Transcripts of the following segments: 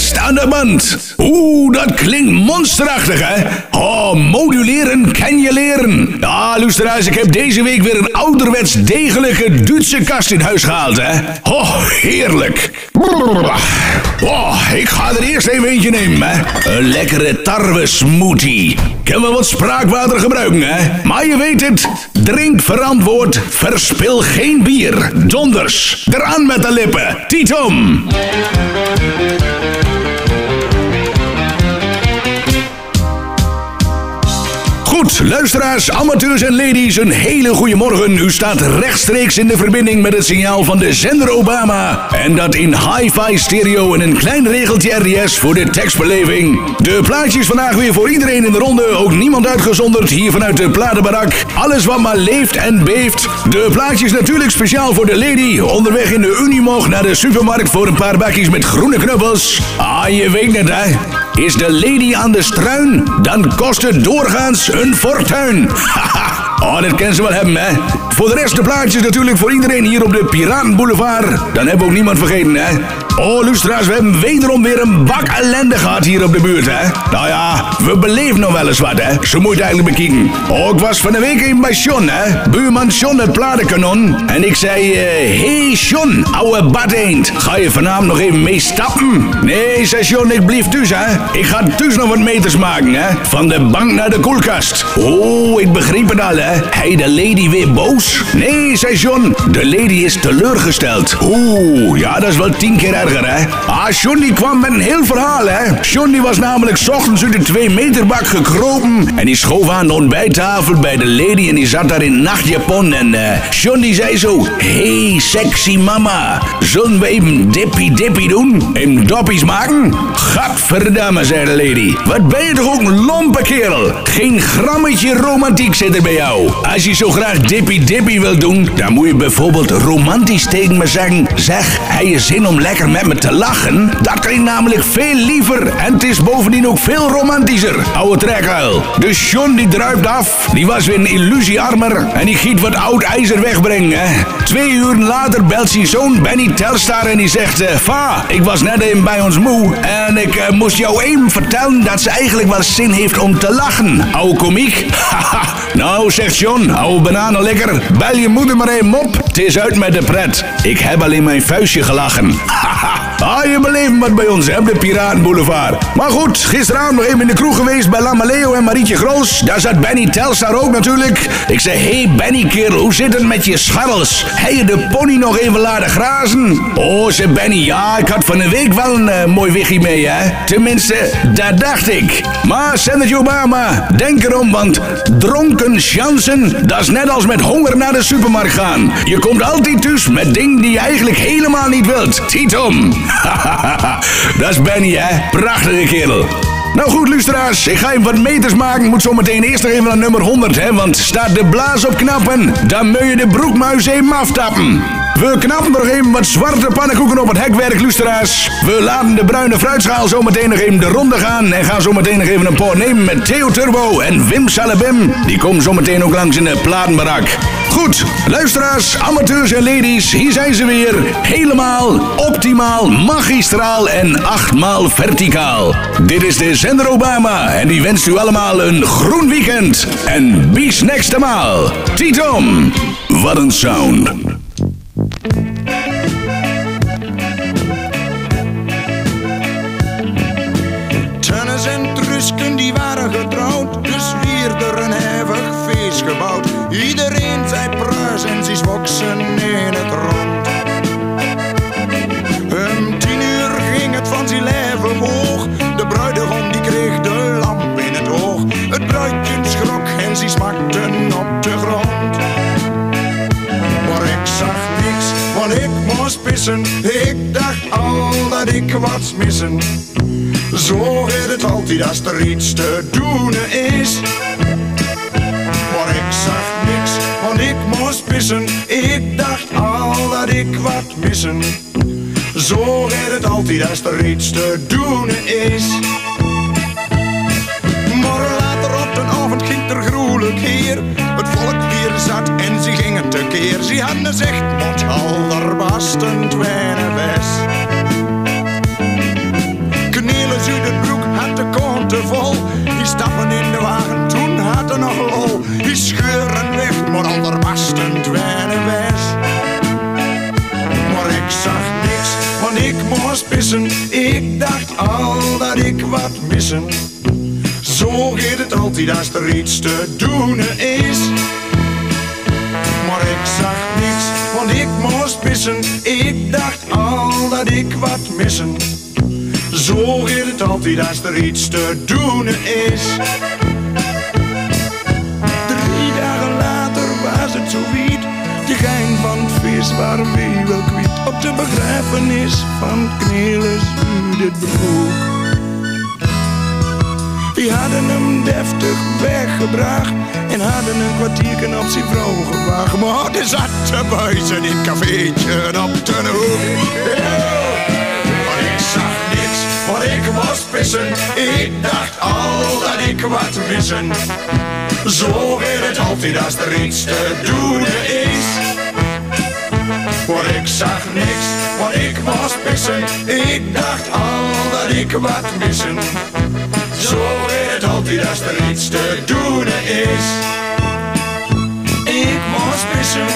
orkest aan de. Oeh, dat klinkt monsterachtig, hè? Oh, moduleren kan je leren. Ja, luisteraars, ik heb deze week weer een ouderwets degelijke Duitse kast in huis gehaald, hè? Oh, heerlijk. Oh, ik ga er eerst even eentje nemen, hè? Een lekkere tarwe smoothie. Kan wel wat spraakwater gebruiken, hè? Maar je weet het, drink verantwoord, verspil geen bier. Donders, eraan met de lippen. Titom. Luisteraars, amateurs en ladies, een hele goede morgen. U staat rechtstreeks in de verbinding met het signaal van de zender Obama. En dat in hi-fi stereo en een klein regeltje RDS voor de tekstbeleving. De plaatjes vandaag weer voor iedereen in de ronde, ook niemand uitgezonderd hier vanuit de platenbarak. Alles wat maar leeft en beeft. De plaatjes natuurlijk speciaal voor de lady, onderweg in de Unimog naar de supermarkt voor een paar bakjes met groene knuppels. Ah, je weet het hè. Is de lady aan de struin, dan kost het doorgaans een fortuin. Haha, oh, dat kennen ze wel hebben, hè. Voor de rest de plaatjes natuurlijk voor iedereen hier op de Piratenboulevard. Dan hebben we ook niemand vergeten, hè. Oh, lustra's, we hebben wederom weer een bak ellende gehad hier op de buurt, hè. Nou ja, we beleven nog wel eens wat, hè. Zo moet eigenlijk bekijken. Oh, ik was van de week even bij John, hè. Buurman John het platenkanon. En ik zei, eh, hey John, ouwe badeend. Ga je vanavond nog even mee stappen? Nee, zei John, ik blijf thuis, hè. Ik ga thuis nog wat meters maken, hè. Van de bank naar de koelkast. Oh, ik begreep het al, hè. Hij de lady weer boos? Nee, zei John, de lady is teleurgesteld. Oeh, ja, dat is wel tien keer erger, hè. Ah, John die kwam met een heel verhaal, hè. John was namelijk 's ochtends uit de twee meterbak gekropen. En die schoof aan de ontbijttafel bij de lady en die zat daar in nachtjapon. En eh John die zei zo, hey sexy mama, zullen we even dippy dippy doen? Even doppies maken? Gadverdamme, zei de lady. Wat ben je toch ook een lompe kerel? Geen grammetje romantiek zit er bij jou. Als je zo graag dippy dippy wil doen, dan moet je bijvoorbeeld romantisch tegen me zeggen. Zeg, hij je zin om lekker met me te lachen? Dat klinkt namelijk veel liever en het is bovendien ook veel romantischer. Oude trekhuil. Dus John die druipt af, die was weer een illusiearmer en die giet wat oud ijzer wegbrengen. Twee uur later belt zijn zoon Benny Telstar en die zegt... eh, Va, ik was net even bij ons moe en ik eh, moest jou even vertellen dat ze eigenlijk wel zin heeft om te lachen. Oude komiek. Haha. nou, zegt Oude bananen lekker. Bel je moeder maar even op. Het is uit met de pret. Ik heb alleen mijn vuistje gelachen. Haha. Ah, je beleeft wat bij ons, hè, op de Piratenboulevard. Maar goed, gisteravond nog even in de kroeg geweest bij Lamaleo en Marietje Groos. Daar zat Benny Telstar ook natuurlijk. Ik zei, hey Benny kerel, hoe zit het met je scharrels? Heb je de pony nog even laten grazen? Oh, zei Benny, ja, ik had van de week wel een eh, mooi wiggie mee, hè. Tenminste, dat dacht ik. Maar, Senator Obama, denk erom, want dronken chansen, dat is net als met honger naar de supermarkt gaan. Je komt altijd dus met dingen die je eigenlijk helemaal niet wilt. Tietom. dat is Benny, hè? Prachtige kerel. Nou goed, luisteraars, ik ga even wat meters maken. Moet zo meteen eerst nog even naar nummer 100, hè? Want staat de blaas op knappen, dan moet je de broekmuis even aftappen. We knappen nog even wat zwarte pannenkoeken op het hekwerk, luisteraars. We laten de bruine fruitschaal zo meteen nog even de ronde gaan. En gaan zo meteen nog even een paar nemen met Theo Turbo en Wim Salabim. Die komen zo meteen ook langs in de platenbarak. Goed, luisteraars, amateurs en ladies, hier zijn ze weer. Helemaal, optimaal, magistraal en achtmaal verticaal. Dit is de zender Obama en die wenst u allemaal een groen weekend. En bis next maal. Titom, wat een sound. Gebouwd. Iedereen zei pruis en ze zwoksen in het rond. Om tien uur ging het van zijn leven hoog, de bruidegom die kreeg de lamp in het oog. Het bruidje schrok en ze smakten op de grond. Maar ik zag niks, want ik moest pissen. Ik dacht al dat ik wat missen. Zo gaat het altijd als er iets te doen is. Ik dacht al dat ik wat missen. Zo gaat het altijd als er iets te doen is. Maar later op de avond ging er gruwelijk hier. Het volk weer zat en ze gingen tekeer. Ze hadden zegt, want al er was een tweede west. te vol. Die stappen in de wagen, toen had er nog lol. Die scheuren weg, al dat ik wat missen. Zo gaat het altijd als er iets te doen is. Maar ik zag niks, want ik moest pissen. Ik dacht al dat ik wat missen. Zo gaat het altijd als er iets te doen is. Drie dagen later was het zo wiet. De gein van het vis waren we wel kwijt. Op de begrafenis van Knelis u dit broek. Die hadden hem deftig weggebracht en hadden een kwartiertje op zijn vrouw gewacht. Maar er zat te buizen in het cafeetje op de hoek. Maar ik zag niks, want ik was pissen. Ik dacht al dat ik wat missen. Zo weer het altijd als er iets te doen is. Maar ik zag niks, want ik was pissen. Ik dacht al dat ik wat missen. Zo weer het altijd als er iets te doen is. Ik moest pissen.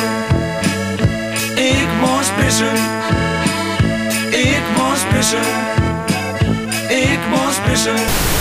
Ik moest pissen. Ik moest pissen. Ik moest pissen.